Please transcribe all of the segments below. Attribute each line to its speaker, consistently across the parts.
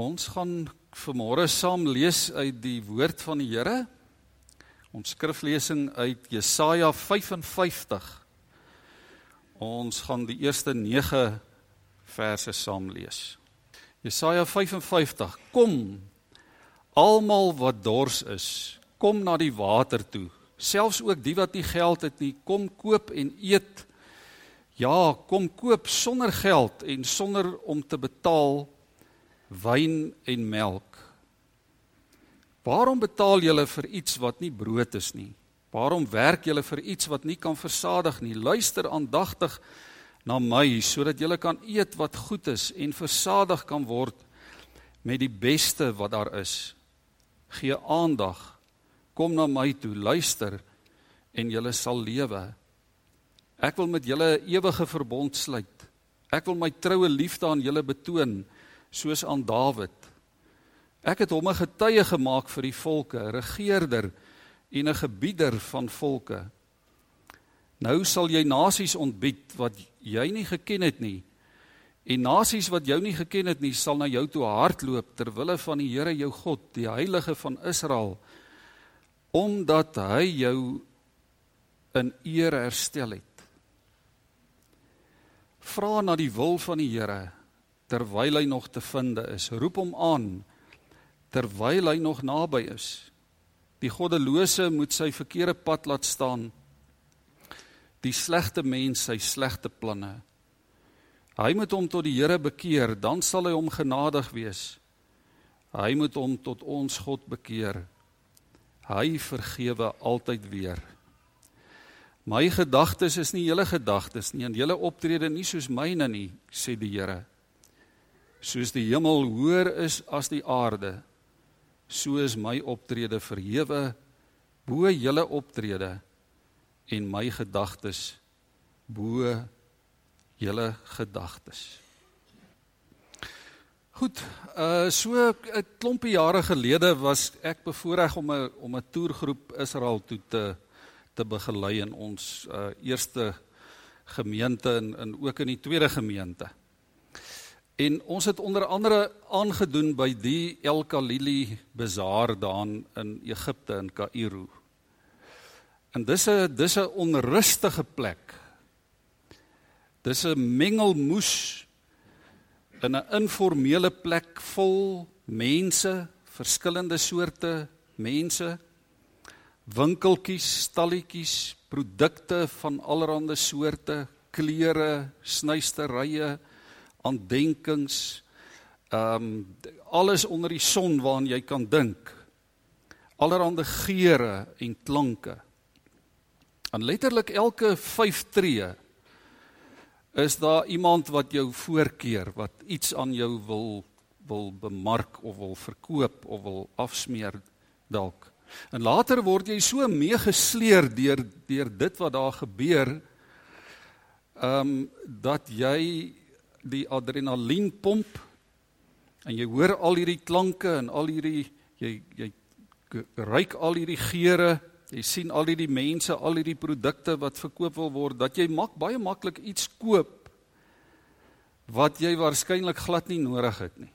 Speaker 1: Ons gaan vanmôre saam lees uit die woord van die Here. Ons skriflesing uit Jesaja 55. Ons gaan die eerste 9 verse saam lees. Jesaja 55. Kom almal wat dors is, kom na die water toe. Selfs ook die wat nie geld het nie, kom koop en eet. Ja, kom koop sonder geld en sonder om te betaal wyn en melk. Waarom betaal julle vir iets wat nie brood is nie? Waarom werk julle vir iets wat nie kan versadig nie? Luister aandagtig na my sodat julle kan eet wat goed is en versadig kan word met die beste wat daar is. Gee aandag. Kom na my toe, luister en julle sal lewe. Ek wil met julle 'n ewige verbond sluit. Ek wil my troue liefde aan julle betoon soos aan Dawid. Ek het hom 'n getuie gemaak vir die volke, regerder en 'n gebieder van volke. Nou sal jy nasies ontbied wat jy nie geken het nie. En nasies wat jou nie geken het nie, sal na jou toe hardloop ter wille van die Here jou God, die Heilige van Israel, omdat hy jou in eer herstel het. Vra na die wil van die Here terwyl hy nog te vind is. Roep hom aan terwyl hy nog naby is. Die goddelose moet sy verkeerde pad laat staan. Die slegte mens sy slegte planne. Hy moet hom tot die Here bekeer, dan sal hy hom genadig wees. Hy moet hom tot ons God bekeer. Hy vergewe altyd weer. My gedagtes is nie julle gedagtes nie en julle optrede nie soos myne nie, sê die Here soos die hemel hoër is as die aarde so is my optrede verhewe bo julle optrede en my gedagtes bo julle gedagtes Goed, uh so 'n klompie jare gelede was ek bevoorreg om 'n om 'n toergroep Israel toe te te begelei in ons uh eerste gemeente en in ook in die tweede gemeente. En ons het onder andere aangedoen by die El Khalili Bazaar daar in Egipte in Kaïro. En dis 'n dis 'n onrustige plek. Dis 'n mengelmoes in 'n informele plek vol mense, verskillende soorte mense, winkeltjies, stalletjies, produkte van allerlei soorte, klere, snuisterye aandenkings ehm um, alles onder die son waaraan jy kan dink. Allerhande geure en klanke. En letterlik elke 5 tree is daar iemand wat jou voorkeur, wat iets aan jou wil wil bemark of wil verkoop of wil afsmeer dalk. En later word jy so meegesleer deur deur dit wat daar gebeur ehm um, dat jy die adrenalien pomp en jy hoor al hierdie klanke en al hierdie jy jy ruik al hierdie geure, jy sien al hierdie mense, al hierdie produkte wat verkoop wil word dat jy mak baie maklik iets koop wat jy waarskynlik glad nie nodig het nie.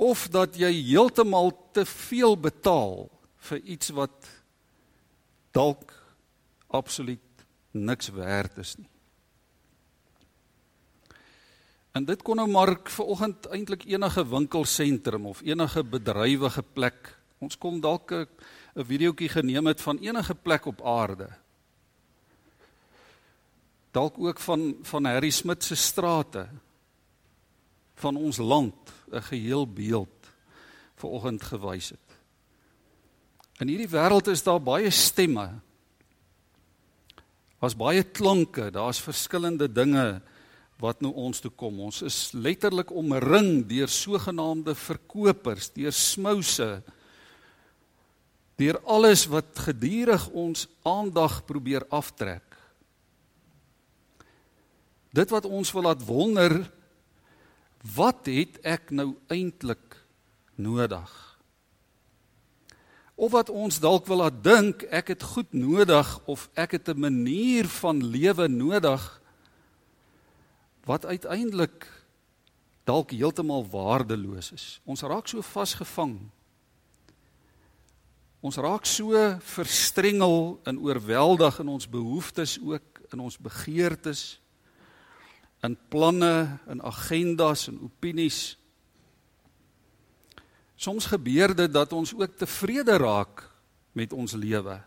Speaker 1: Of dat jy heeltemal te veel betaal vir iets wat dalk absoluut niks werd is nie. En dit kon nou maar vir oggend eintlik enige winkelsentrum of enige bedrywige plek. Ons kom dalk 'n videoetjie geneem het van enige plek op aarde. Dalk ook van van Harry Smit se strate van ons land 'n geheel beeld vir oggend gewys het. In hierdie wêreld is daar baie stemme. Daar's baie klanke, daar's verskillende dinge wat nou ons toe kom. Ons is letterlik omring deur sogenaamde verkopers, deur smouse, deur alles wat gedurig ons aandag probeer aftrek. Dit wat ons wil laat wonder, wat het ek nou eintlik nodig? Of wat ons dalk wil laat dink ek het goed nodig of ek het 'n manier van lewe nodig wat uiteindelik dalk heeltemal waardeloos is. Ons raak so vasgevang. Ons raak so verstrengel en oorweldig in ons behoeftes ook in ons begeertes in planne en agendas en opinies. Soms gebeur dit dat ons ook tevrede raak met ons lewe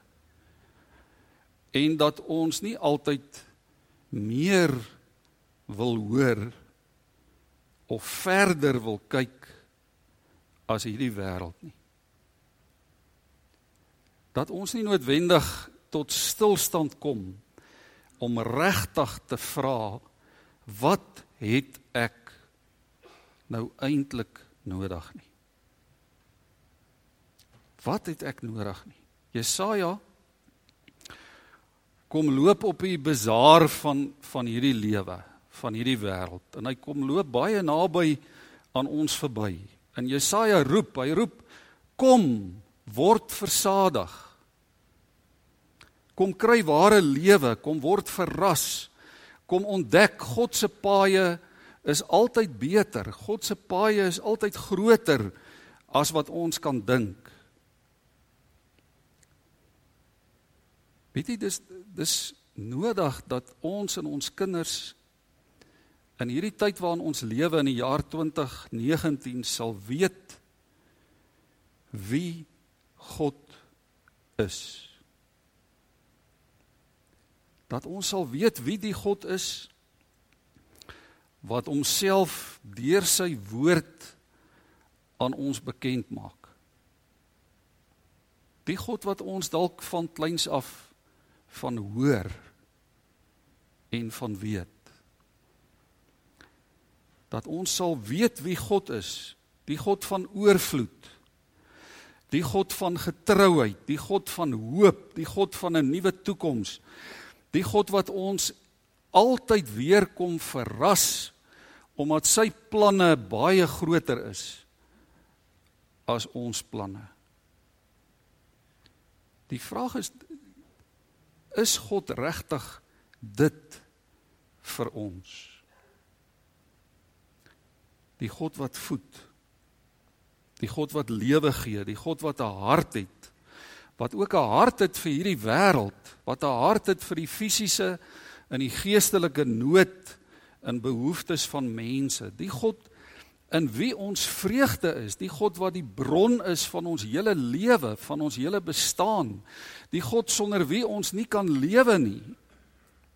Speaker 1: en dat ons nie altyd meer wil hoor of verder wil kyk as hierdie wêreld nie. Dat ons nie noodwendig tot stilstand kom om regtig te vra wat het ek nou eintlik nodig nie. Wat het ek nodig nie? Jesaja kom loop op die bazaar van van hierdie lewe, van hierdie wêreld en hy kom loop baie naby aan ons verby. En Jesaja roep, hy roep kom word versadig. Kom kry ware lewe, kom word verras. Kom ontdek God se paaie is altyd beter. God se paaie is altyd groter as wat ons kan dink. Weet jy dis dis nodig dat ons en ons kinders in hierdie tyd waarin ons lewe in die jaar 2019 sal weet wie God is. Dat ons sal weet wie die God is wat homself deur sy woord aan ons bekend maak. Die God wat ons dalk van kleins af van hoor en van weet. Dat ons sal weet wie God is, die God van oorvloed. Die God van getrouheid, die God van hoop, die God van 'n nuwe toekoms. Die God wat ons altyd weer kom verras omdat sy planne baie groter is as ons planne. Die vraag is is God regtig dit vir ons? Die God wat voed. Die God wat lewe gee, die God wat 'n hart het. Wat ook 'n hart het vir hierdie wêreld, wat 'n hart het vir die fisiese en die geestelike nood en behoeftes van mense. Die God in wie ons vreugde is, die God wat die bron is van ons hele lewe, van ons hele bestaan. Die God sonder wie ons nie kan lewe nie.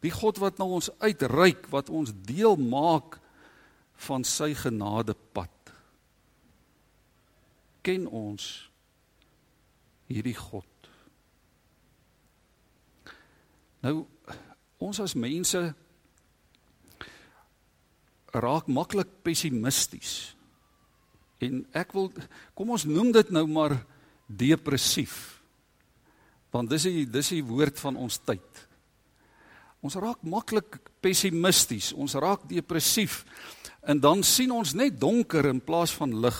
Speaker 1: Die God wat na ons uitreik, wat ons deel maak van sy genadepad. Ken ons hierdie God? Nou ons as mense raak maklik pessimisties. En ek wil kom ons noem dit nou maar depressief. Want dis die dis die woord van ons tyd. Ons raak maklik pessimisties, ons raak depressief en dan sien ons net donker in plaas van lig.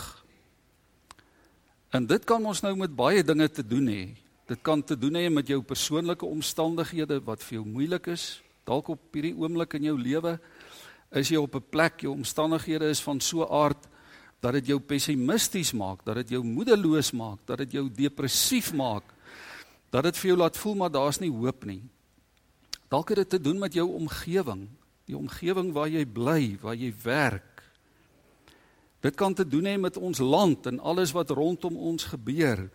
Speaker 1: En dit kan ons nou met baie dinge te doen hê. Dit kan te doen hê met jou persoonlike omstandighede wat vir jou moeilik is, dalk op hierdie oomblik in jou lewe is jy op 'n plek, jou omstandighede is van so 'n aard dat dit jou pessimisties maak, dat dit jou moedeloos maak, dat dit jou depressief maak, dat dit vir jou laat voel maar daar's nie hoop nie. Dalk het dit te doen met jou omgewing, die omgewing waar jy bly, waar jy werk. Dit kan te doen hê met ons land en alles wat rondom ons gebeur.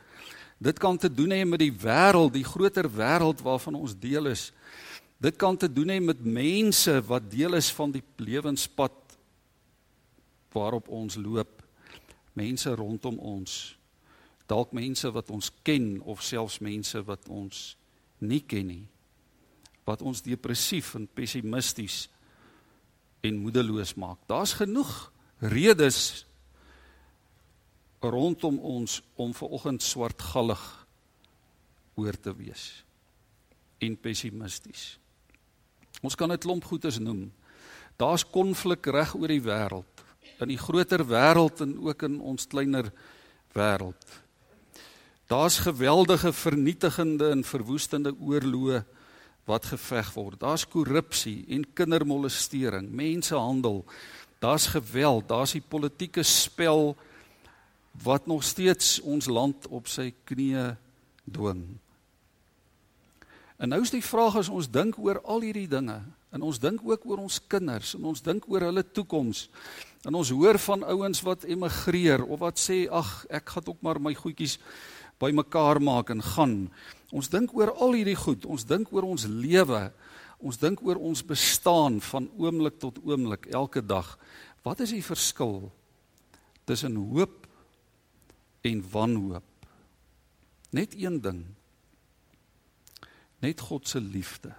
Speaker 1: Dit kan te doen hê met die wêreld, die groter wêreld waarvan ons deel is. Dit kan te doen hê met mense wat deel is van die lewenspad waarop ons loop. Mense rondom ons. Dalk mense wat ons ken of selfs mense wat ons nie ken nie. Wat ons depressief en pessimisties en moedeloos maak. Daar's genoeg redes rondom ons om vanoggend swartgallig oor te wees en pessimisties. Ons kan 'n klomp goeders noem. Daar's konflik reg oor die wêreld, in die groter wêreld en ook in ons kleiner wêreld. Daar's geweldige vernietigende en verwoestende oorloë wat geveg word. Daar's korrupsie en kindermolestering, mensehandel. Daar's geweld, daar's die politieke spel wat nog steeds ons land op sy knieë dwing. En nou is die vraag as ons dink oor al hierdie dinge en ons dink ook oor ons kinders en ons dink oor hulle toekoms. En ons hoor van ouens wat emigreer of wat sê ag ek gaan ook maar my goedjies bymekaar maak en gaan. Ons dink oor al hierdie goed. Ons dink oor ons lewe. Ons dink oor ons bestaan van oomblik tot oomblik elke dag. Wat is die verskil tussen hoop en wanhoop? Net een ding. Net God se liefde.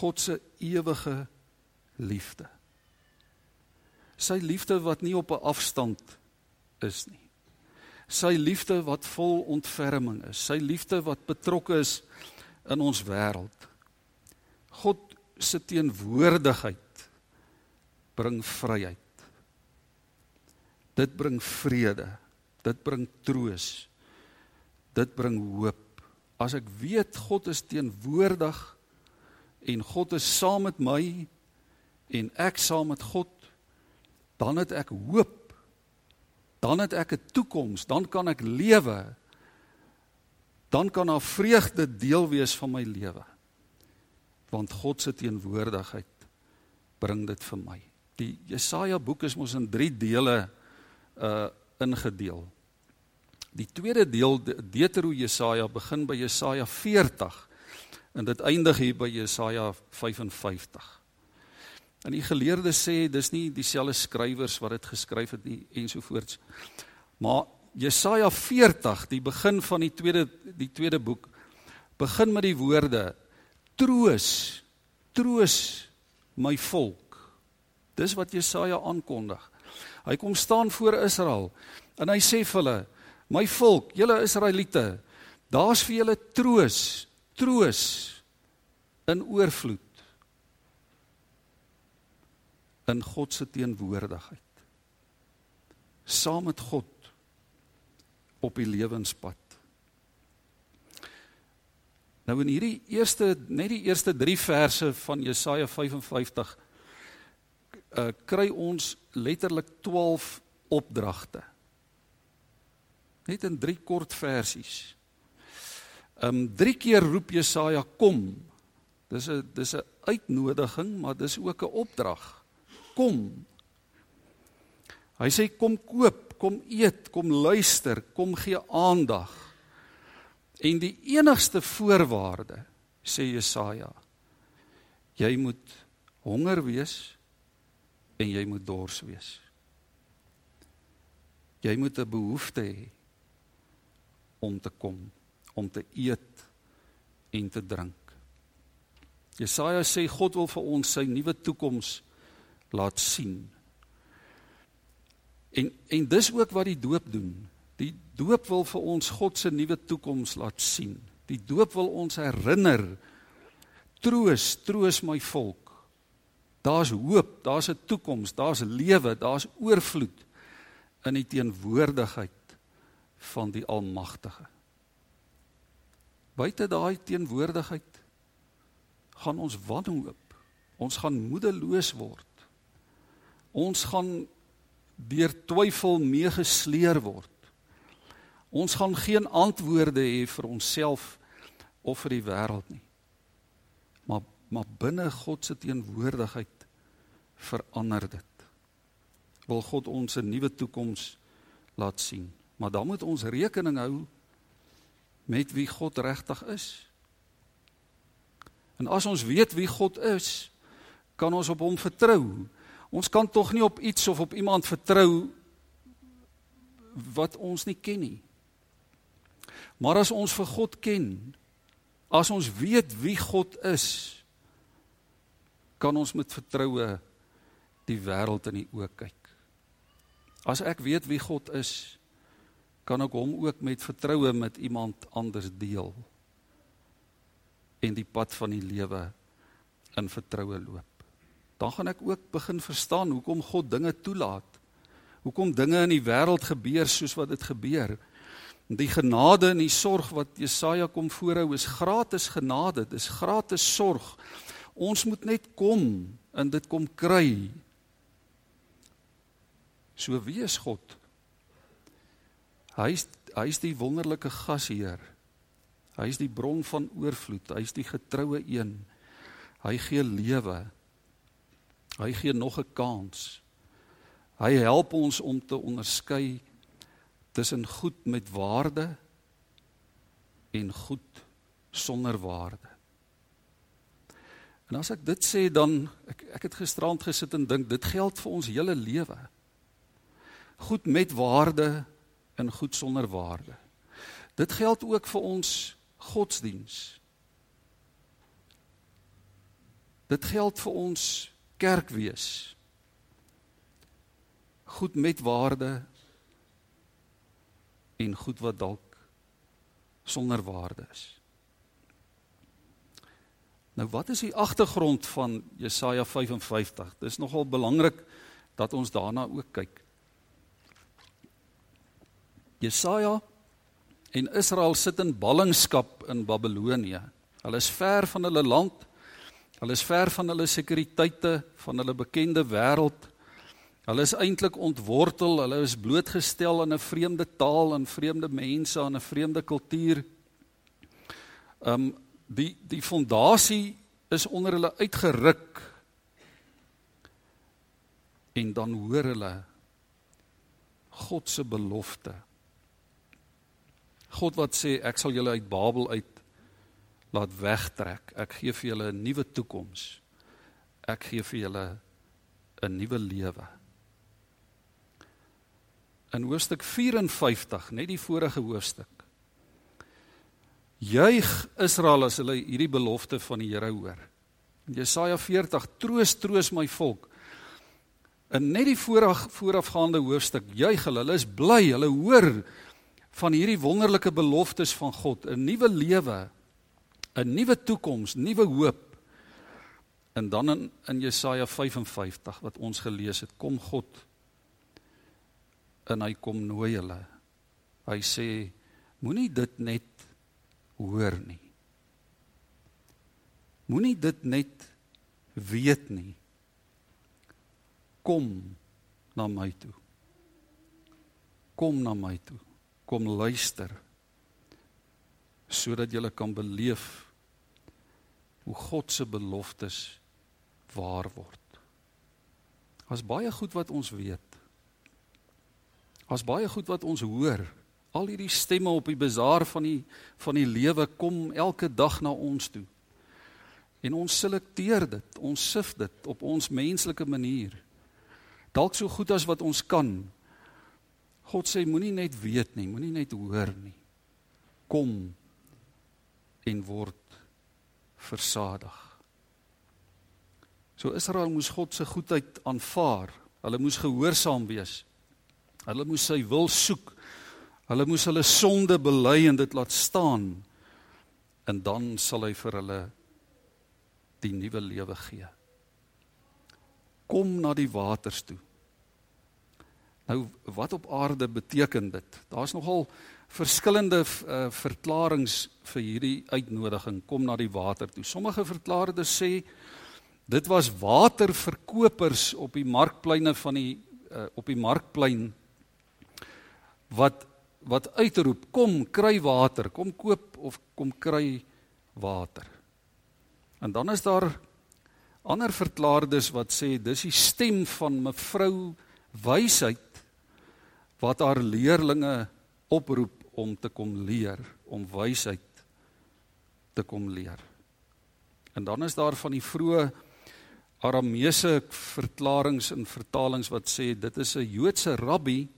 Speaker 1: God se ewige liefde. Sy liefde wat nie op 'n afstand is nie. Sy liefde wat vol ontferming is, sy liefde wat betrokke is in ons wêreld. God se teenwoordigheid bring vryheid. Dit bring vrede. Dit bring troos. Dit bring hoop. As ek weet God is teenwoordig en God is saam met my en ek saam met God, dan het ek hoop. Dan het ek 'n toekoms, dan kan ek lewe. Dan kan daar vreugde deel wees van my lewe. Want God se teenwoordigheid bring dit vir my. Die Jesaja boek is mos in 3 dele uh ingedeel. Die tweede deel Deutero Jesaja begin by Jesaja 40 en dit eindig hier by Jesaja 55. En die geleerdes sê dis nie dieselfde skrywers wat dit geskryf het nie ensovoorts. Maar Jesaja 40, die begin van die tweede die tweede boek, begin met die woorde: Troos, troos my volk. Dis wat Jesaja aankondig. Hy kom staan voor Israel en hy sê vir hulle: My volk, julle Israeliete, daar's vir julle troos, troos in oorvloed in God se teenwoordigheid. Saam met God op die lewenspad. Nou in hierdie eerste net die eerste 3 verse van Jesaja 55 uh, kry ons letterlik 12 opdragte. Net in 3 kort versies. Um 3 keer roep Jesaja kom. Dis 'n dis 'n uitnodiging, maar dis ook 'n opdrag kom. Hy sê kom koop, kom eet, kom luister, kom gee aandag. En die enigste voorwaarde sê Jesaja, jy moet honger wees en jy moet dors wees. Jy moet 'n behoefte hê om te kom, om te eet en te drink. Jesaja sê God wil vir ons sy nuwe toekoms laat sien. En en dis ook wat die doop doen. Die doop wil vir ons God se nuwe toekoms laat sien. Die doop wil ons herinner. Troos, troos my volk. Daar's hoop, daar's 'n toekoms, daar's lewe, daar's oorvloed in die teenwoordigheid van die Almagtige. Buite daai teenwoordigheid gaan ons wanhoop. Ons gaan moedeloos word. Ons gaan deur twyfel meegesleer word. Ons gaan geen antwoorde hê vir onsself of vir die wêreld nie. Maar maar binne God se teenwoordigheid verander dit. Wil God ons 'n nuwe toekoms laat sien. Maar dan moet ons rekening hou met wie God regtig is. En as ons weet wie God is, kan ons op hom vertrou. Ons kan tog nie op iets of op iemand vertrou wat ons nie ken nie. Maar as ons vir God ken, as ons weet wie God is, kan ons met vertroue die wêreld in die oë kyk. As ek weet wie God is, kan ek hom ook met vertroue met iemand anders deel en die pad van die lewe in vertroue loop dan gaan ek ook begin verstaan hoekom God dinge toelaat. Hoekom dinge in die wêreld gebeur soos wat dit gebeur. Die genade en die sorg wat Jesaja kom voorhou is gratis genade, dis gratis sorg. Ons moet net kom en dit kom kry So wie is God? Hy is hy is die wonderlike gasheer. Hy is die bron van oorvloed. Hy is die getroue een. Hy gee lewe. Hy gee nog 'n kans. Hy help ons om te onderskei tussen goed met waarde en goed sonder waarde. En as ek dit sê dan ek ek het gisterand gesit en dink dit geld vir ons hele lewe. Goed met waarde en goed sonder waarde. Dit geld ook vir ons godsdiens. Dit geld vir ons kerkwees. Goed met waarde en goed wat dalk sonder waarde is. Nou wat is die agtergrond van Jesaja 55? Dis nogal belangrik dat ons daarna ook kyk. Jesaja en Israel sit in ballingskap in Babelonie. Hulle is ver van hulle land. Hulle is ver van hulle sekuriteite, van hulle bekende wêreld. Hulle is eintlik ontwortel, hulle is blootgestel aan 'n vreemde taal en vreemde mense, aan 'n vreemde kultuur. Um die die fondasie is onder hulle uitgeruk. En dan hoor hulle God se belofte God wat sê ek sal julle uit Babel uit laat wegtrek. Ek gee vir julle 'n nuwe toekoms. Ek gee vir julle 'n nuwe lewe. In hoofstuk 54, net die vorige hoofstuk. Juig Israel as hulle hierdie belofte van die Here hoor. In Jesaja 40, troos troos my volk. In net die vooraf voorafgaande hoofstuk juig hulle, hulle is bly, hulle hoor van hierdie wonderlike beloftes van God, 'n nuwe lewe, 'n nuwe toekoms, nuwe hoop. En dan in in Jesaja 55 wat ons gelees het, kom God en hy kom nooi hulle. Hy sê moenie dit net hoor nie. Moenie dit net weet nie. Kom na my toe. Kom na my toe kom luister sodat jy kan beleef hoe God se beloftes waar word. Daar's baie goed wat ons weet. Daar's baie goed wat ons hoor. Al hierdie stemme op die bazaar van die van die lewe kom elke dag na ons toe. En ons selekteer dit, ons sif dit op ons menslike manier. Dalk so goed as wat ons kan, God sê moenie net weet nie, moenie net hoor nie. Kom en word versadig. So Israel moes God se goedheid aanvaar. Hulle moes gehoorsaam wees. Hulle moes sy wil soek. Hulle moes hulle sonde bely en dit laat staan. En dan sal hy vir hulle die nuwe lewe gee. Kom na die waters toe. Nou wat op aarde beteken dit? Daar's nogal verskillende uh, verklaringe vir hierdie uitnodiging kom na die water toe. Sommige verklaarders sê dit was waterverkopers op die markpleine van die uh, op die markplein wat wat uitroep kom kry water, kom koop of kom kry water. En dan is daar ander verklaarders wat sê dis die stem van mevrou wysheid wat haar leerlinge oproep om te kom leer, om wysheid te kom leer. En dan is daar van die vroeë Arameese verklaringe en vertalings wat sê dit is 'n Joodse rabbi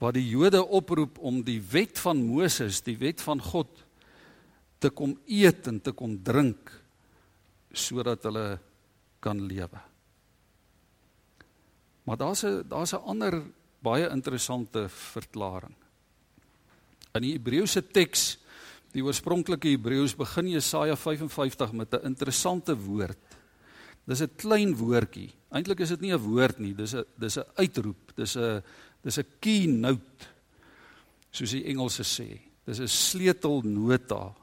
Speaker 1: wat die Jode oproep om die wet van Moses, die wet van God te kom eet en te kom drink sodat hulle kan lewe. Maar daar's 'n daar's 'n ander baie interessante verklaring. In die Hebreëse teks, die oorspronklike Hebreëus begin Jesaja 55 met 'n interessante woord. Dis 'n klein woordjie. Eintlik is dit nie 'n woord nie, dis 'n dis 'n uitroep, dis 'n dis 'n keynote soos die Engelse sê. Dis 'n sleutelnota.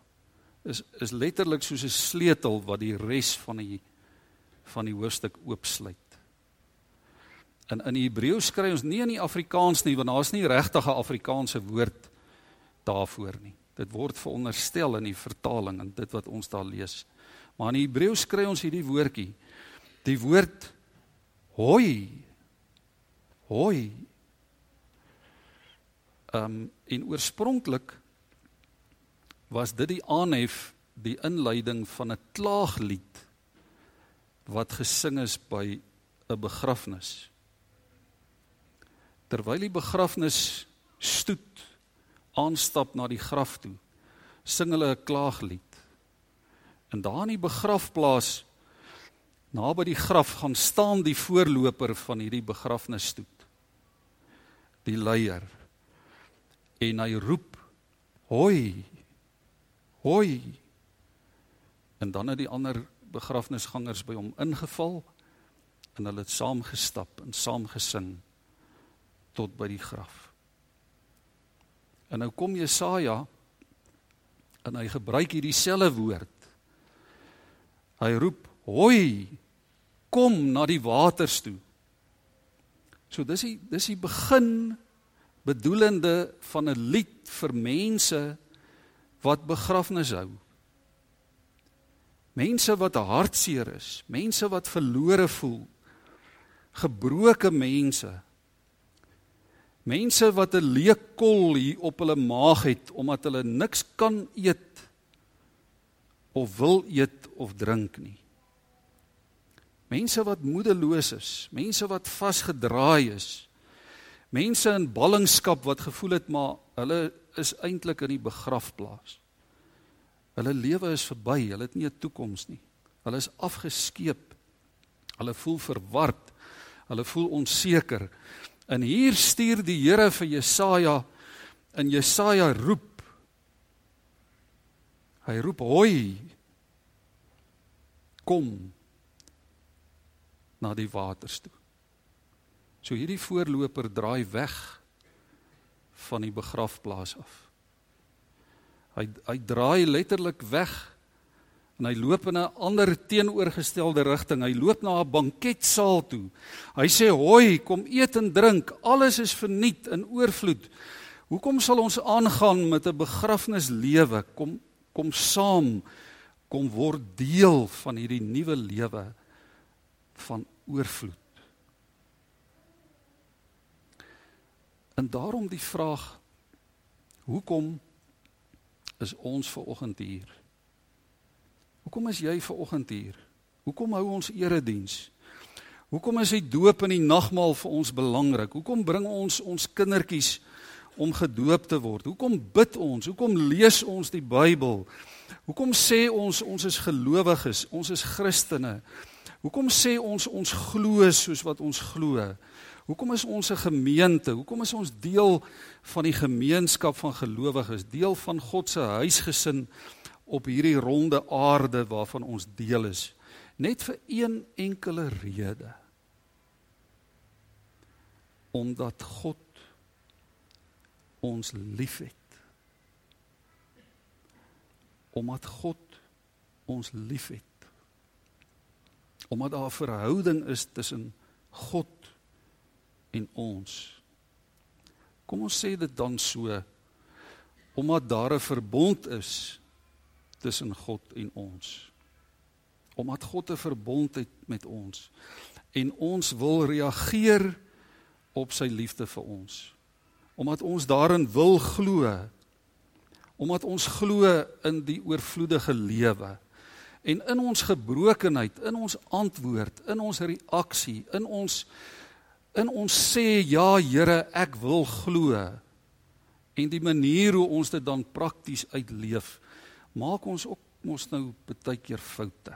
Speaker 1: Is is letterlik soos 'n sleutel wat die res van die van die hoofstuk oopsluit. In in Hebreëus kry ons nie in die Afrikaans nie want daar's nie regtig 'n Afrikaanse woord daarvoor nie. Dit word veronderstel in die vertaling en dit wat ons daar lees. Maar in Hebreëus kry ons hierdie woordjie. Die woord hoi. Hoi. Ehm um, en oorspronklik was dit die aanhef die inleiding van 'n klaaglied wat gesing is by 'n begrafnis. Terwyl die begrafnis stoet aanstap na die graf toe, sing hulle 'n klaaglied. En daar in die begrafplaas naby die graf gaan staan die voorloper van hierdie begrafnisstoet. Die leier. En hy roep: "Hoi! Hoi!" En dan het die ander begrafnisgangers by hom ingeval en hulle het saam gestap en saam gesing tot by die graf. En nou kom Jesaja en hy gebruik hierdie selfde woord. Hy roep: "Hoi! Kom na die waters toe." So dis die dis die begin bedoelende van 'n lied vir mense wat begrafnis hou. Mense wat hartseer is, mense wat verlore voel, gebroke mense. Mense wat 'n leek kol hier op hulle maag het omdat hulle niks kan eet of wil eet of drink nie. Mense wat moedeloos is, mense wat vasgedraai is. Mense in ballingskap wat gevoel het maar hulle is eintlik in die begrafplaas. Hulle lewe is verby, hulle het nie 'n toekoms nie. Hulle is afgeskeep. Hulle voel verward. Hulle voel onseker. En hier stuur die Here vir Jesaja en Jesaja roep. Hy roep: "Hoi! Kom na die waters toe." So hierdie voorloper draai weg van die begrafplaas af. Hy hy draai letterlik weg en hy loop in 'n ander teenoorgestelde rigting. Hy loop na 'n banketsaal toe. Hy sê: "Hoi, kom eet en drink. Alles is verniet in oorvloed. Hoekom sal ons aangaan met 'n begrafnislewe? Kom kom saam. Kom word deel van hierdie nuwe lewe van oorvloed." En daarom die vraag: Hoekom is ons ver oggend hier. Hoekom is jy ver oggend hier? Hoekom hou ons erediens? Hoekom is die doop en die nagmaal vir ons belangrik? Hoekom bring ons ons kindertjies om gedoop te word? Hoekom bid ons? Hoekom lees ons die Bybel? Hoekom sê ons ons is gelowiges, ons is Christene? Hoekom sê ons ons glo soos wat ons glo? Hoekom is ons 'n gemeente? Hoekom is ons deel van die gemeenskap van gelowiges, deel van God se huisgesin op hierdie ronde aarde waarvan ons deel is? Net vir een enkele rede. Omdat God ons liefhet. Omdat God ons liefhet. Omdat daar 'n verhouding is tussen God en ons. Kom ons sê dit dan so omdat daar 'n verbond is tussen God en ons. Omdat God 'n verbond het met ons en ons wil reageer op sy liefde vir ons. Omdat ons daarin wil glo. Omdat ons glo in die oorvloedige lewe. En in ons gebrokenheid, in ons antwoord, in ons reaksie, in ons in ons sê ja Here, ek wil glo. En die manier hoe ons dit dan prakties uitleef, maak ons ook mos nou baie keer foute.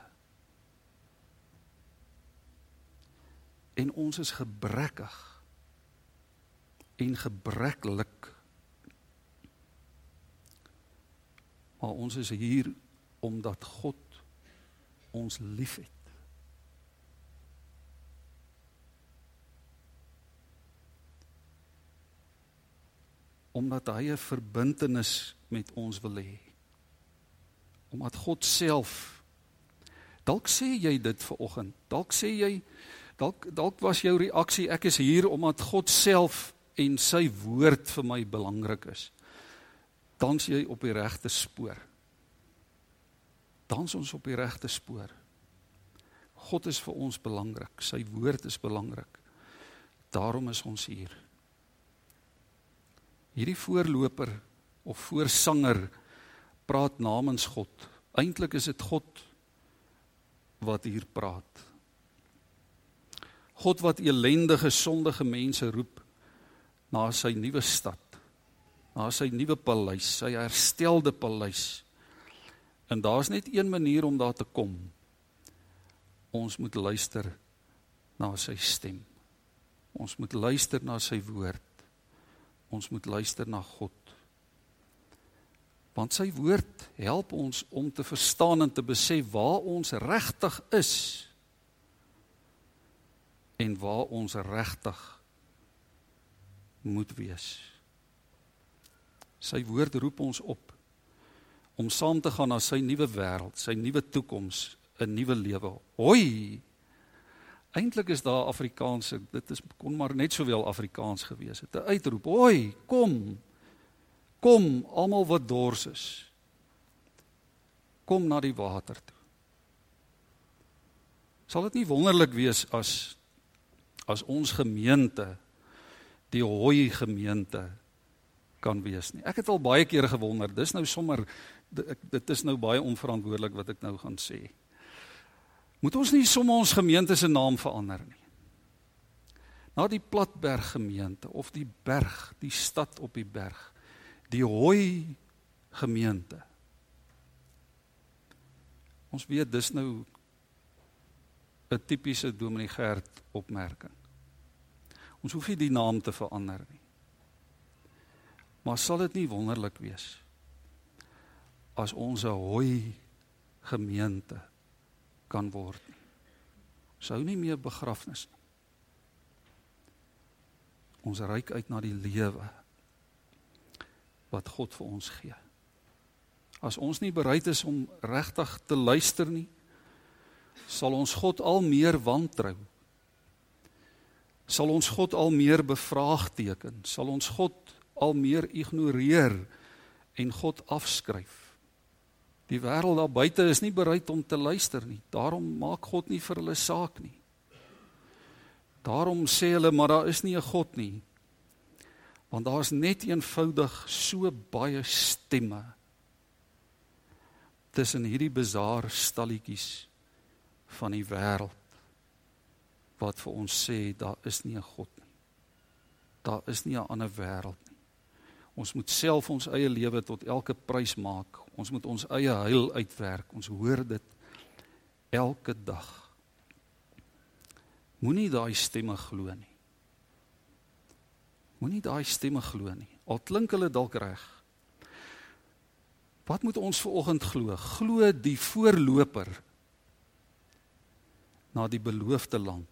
Speaker 1: En ons is gebrekkig en gebreklik. Maar ons is hier omdat God ons liefhet. omdat hy 'n verbintenis met ons wil hê. Omdat God self Dalk sê jy dit ver oggend. Dalk sê jy Dalk dalk was jou reaksie ek is hier omdat God self en sy woord vir my belangrik is. Dan's jy op die regte spoor. Dan's ons op die regte spoor. God is vir ons belangrik. Sy woord is belangrik. Daarom is ons hier. Hierdie voorloper of voorsanger praat namens God. Eintlik is dit God wat hier praat. God wat elendige sondige mense roep na sy nuwe stad, na sy nuwe paleis, sy herstelde paleis. En daar's net een manier om daar te kom. Ons moet luister na sy stem. Ons moet luister na sy woord. Ons moet luister na God. Want sy woord help ons om te verstaan en te besef waar ons regtig is en waar ons regtig moet wees. Sy woord roep ons op om saam te gaan na sy nuwe wêreld, sy nuwe toekoms, 'n nuwe lewe. Hoi. Eintlik is daar Afrikaans, dit is kon maar net sowel Afrikaans gewees het. 'n Uitroep. Hoi, kom. Kom almal wat dors is. Kom na die water toe. Sal dit nie wonderlik wees as as ons gemeente die hooi gemeente kan wees nie. Ek het al baie kere gewonder, dis nou sommer dit is nou baie onverantwoordelik wat ek nou gaan sê. Moet ons nie sommer ons gemeente se naam verander nie. Na die Platberg gemeente of die berg, die stad op die berg. Die hooi gemeente. Ons weet dis nou 'n tipiese Dominee Gert opmerking. Ons hoef nie die naam te verander nie. Maar sal dit nie wonderlik wees as ons 'n hooi gemeente kan word nie. Sou nie meer begrafnis nie. Ons reik uit na die lewe wat God vir ons gee. As ons nie bereid is om regtig te luister nie, sal ons God al meer wantrou sal ons God al meer bevraagteken, sal ons God al meer ignoreer en God afskryf. Die wêreld daar buite is nie bereid om te luister nie. Daarom maak God nie vir hulle saak nie. Daarom sê hulle maar daar is nie 'n God nie. Want daar's net eenvoudig so baie stemme tussen hierdie bazaar stalletjies van die wêreld wat vir ons sê daar is nie 'n God nie. Daar is nie 'n ander wêreld nie. Ons moet self ons eie lewe tot elke prys maak. Ons moet ons eie heil uitwerk. Ons hoor dit elke dag. Moenie daai stemme glo nie. Moenie daai stemme glo nie. Al klink hulle dalk reg. Wat moet ons ver oggend glo? Glo die voorloper na die beloofde land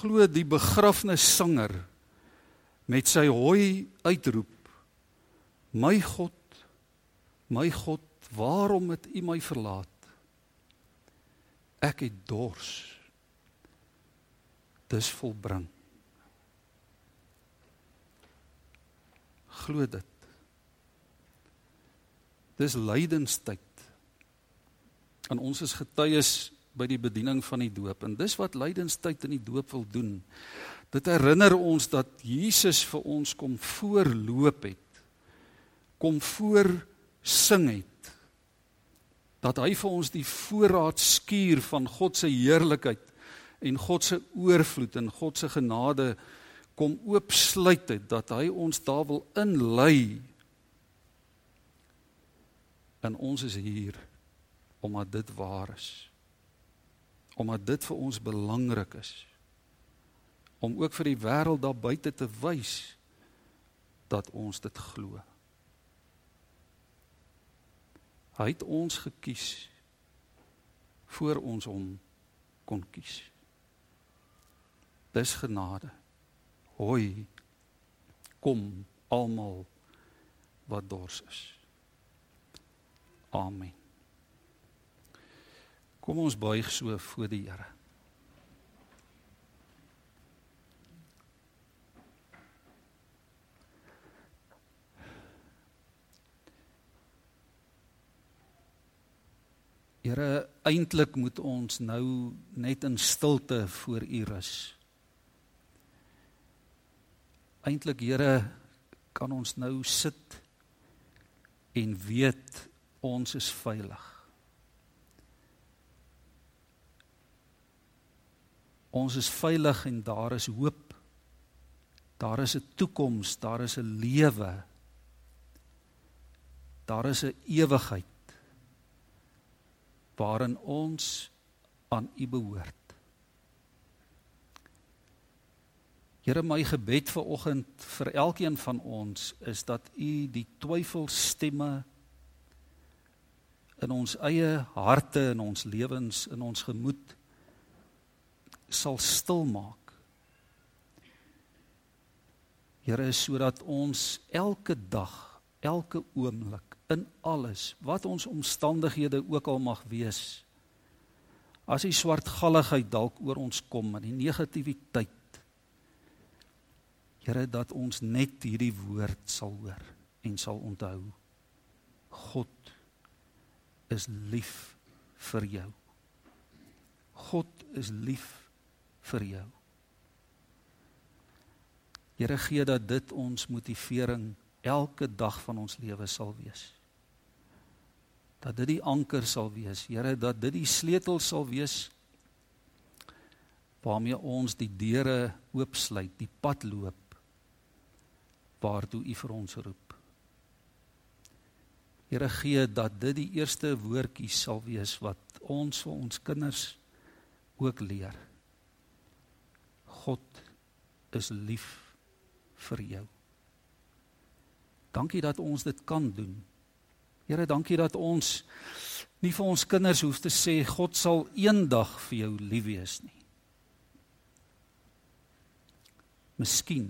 Speaker 1: glo die begrafnissanger met sy hooi uitroep my god my god waarom het u my verlaat ek het dors dis volbring glo dit dis lydenstyd en ons is getuies by die bediening van die doop en dis wat lydenstyd in die doop wil doen. Dit herinner ons dat Jesus vir ons kom voorloop het. Kom voor sing het. Dat hy vir ons die voorraad skuur van God se heerlikheid en God se oorvloed en God se genade kom oopsluit het dat hy ons daar wil inlei. En ons is hier omdat dit waar is omdat dit vir ons belangrik is om ook vir die wêreld daar buite te wys dat ons dit glo. Hy het ons gekies voor ons hom kon kies. Dis genade. Hoi, kom almal wat dors is. Amen. Kom ons buig so voor die Here. Here, eintlik moet ons nou net in stilte voor U rus. Eintlik, Here, kan ons nou sit en weet ons is veilig. Ons is veilig en daar is hoop. Daar is 'n toekoms, daar is 'n lewe. Daar is 'n ewigheid waarin ons aan U behoort. Here my gebed vir oggend vir elkeen van ons is dat U die twyfelstemme in ons eie harte en ons lewens in ons gemoed sal stil maak. Here sodat ons elke dag, elke oomblik in alles wat ons omstandighede ook al mag wees. As die swartgalligheid dalk oor ons kom en die negativiteit. Here dat ons net hierdie woord sal hoor en sal onthou. God is lief vir jou. God is lief vir jou. Here gee dat dit ons motivering elke dag van ons lewe sal wees dat dit die anker sal wees. Here, dat dit die sleutel sal wees waarmee ons die deure oopsluit, die pad loop waartoe U vir ons roep. Here gee dat dit die eerste woordjies sal wees wat ons vir ons kinders ook leer. God is lief vir jou. Dankie dat ons dit kan doen Here, dankie dat ons nie vir ons kinders hoef te sê God sal eendag vir jou lief wees nie. Miskien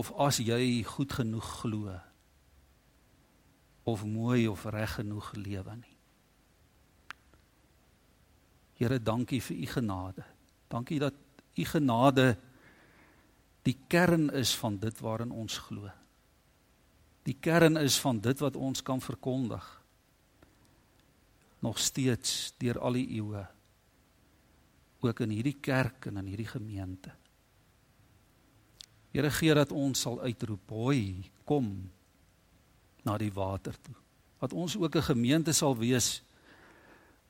Speaker 1: of as jy goed genoeg glo of mooi of reg genoeg lewe nie. Here, dankie vir u genade. Dankie dat u genade die kern is van dit waarin ons glo die kern is van dit wat ons kan verkondig nog steeds deur al die eeue ook in hierdie kerk en in hierdie gemeente Here gee dat ons sal uitroep hoi kom na die water toe dat ons ook 'n gemeente sal wees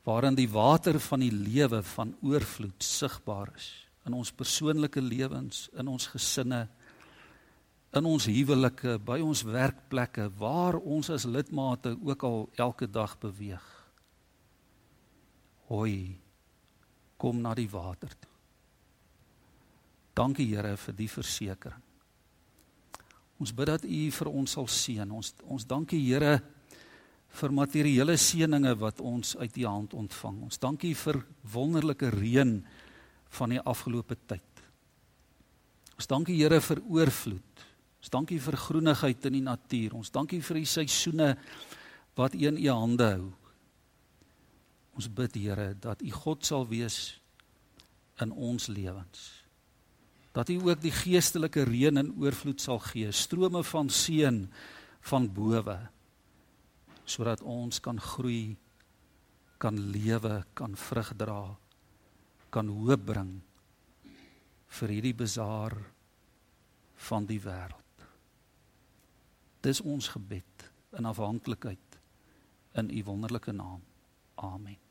Speaker 1: waarin die water van die lewe van oorvloed sigbaar is in ons persoonlike lewens in ons gesinne in ons huwelike, by ons werkplekke, waar ons as lidmate ook al elke dag beweeg. Hoi, kom na die water toe. Dankie Here vir die versekering. Ons bid dat U vir ons sal seën. Ons ons dankie Here vir materiële seëninge wat ons uit U hand ontvang. Ons dankie vir wonderlike reën van die afgelope tyd. Ons dankie Here vir oorvloed. Ons dankie vir groenigheid in die natuur. Ons dankie vir die seisoene wat U in U hande hou. Ons bid Here dat U God sal wees in ons lewens. Dat U ook die geestelike reën in oorvloed sal gee, strome van seën van bowe sodat ons kan groei, kan lewe, kan vrug dra, kan hoop bring vir hierdie bazaar van die wêreld. Dis ons gebed in afhanklikheid in u wonderlike naam. Amen.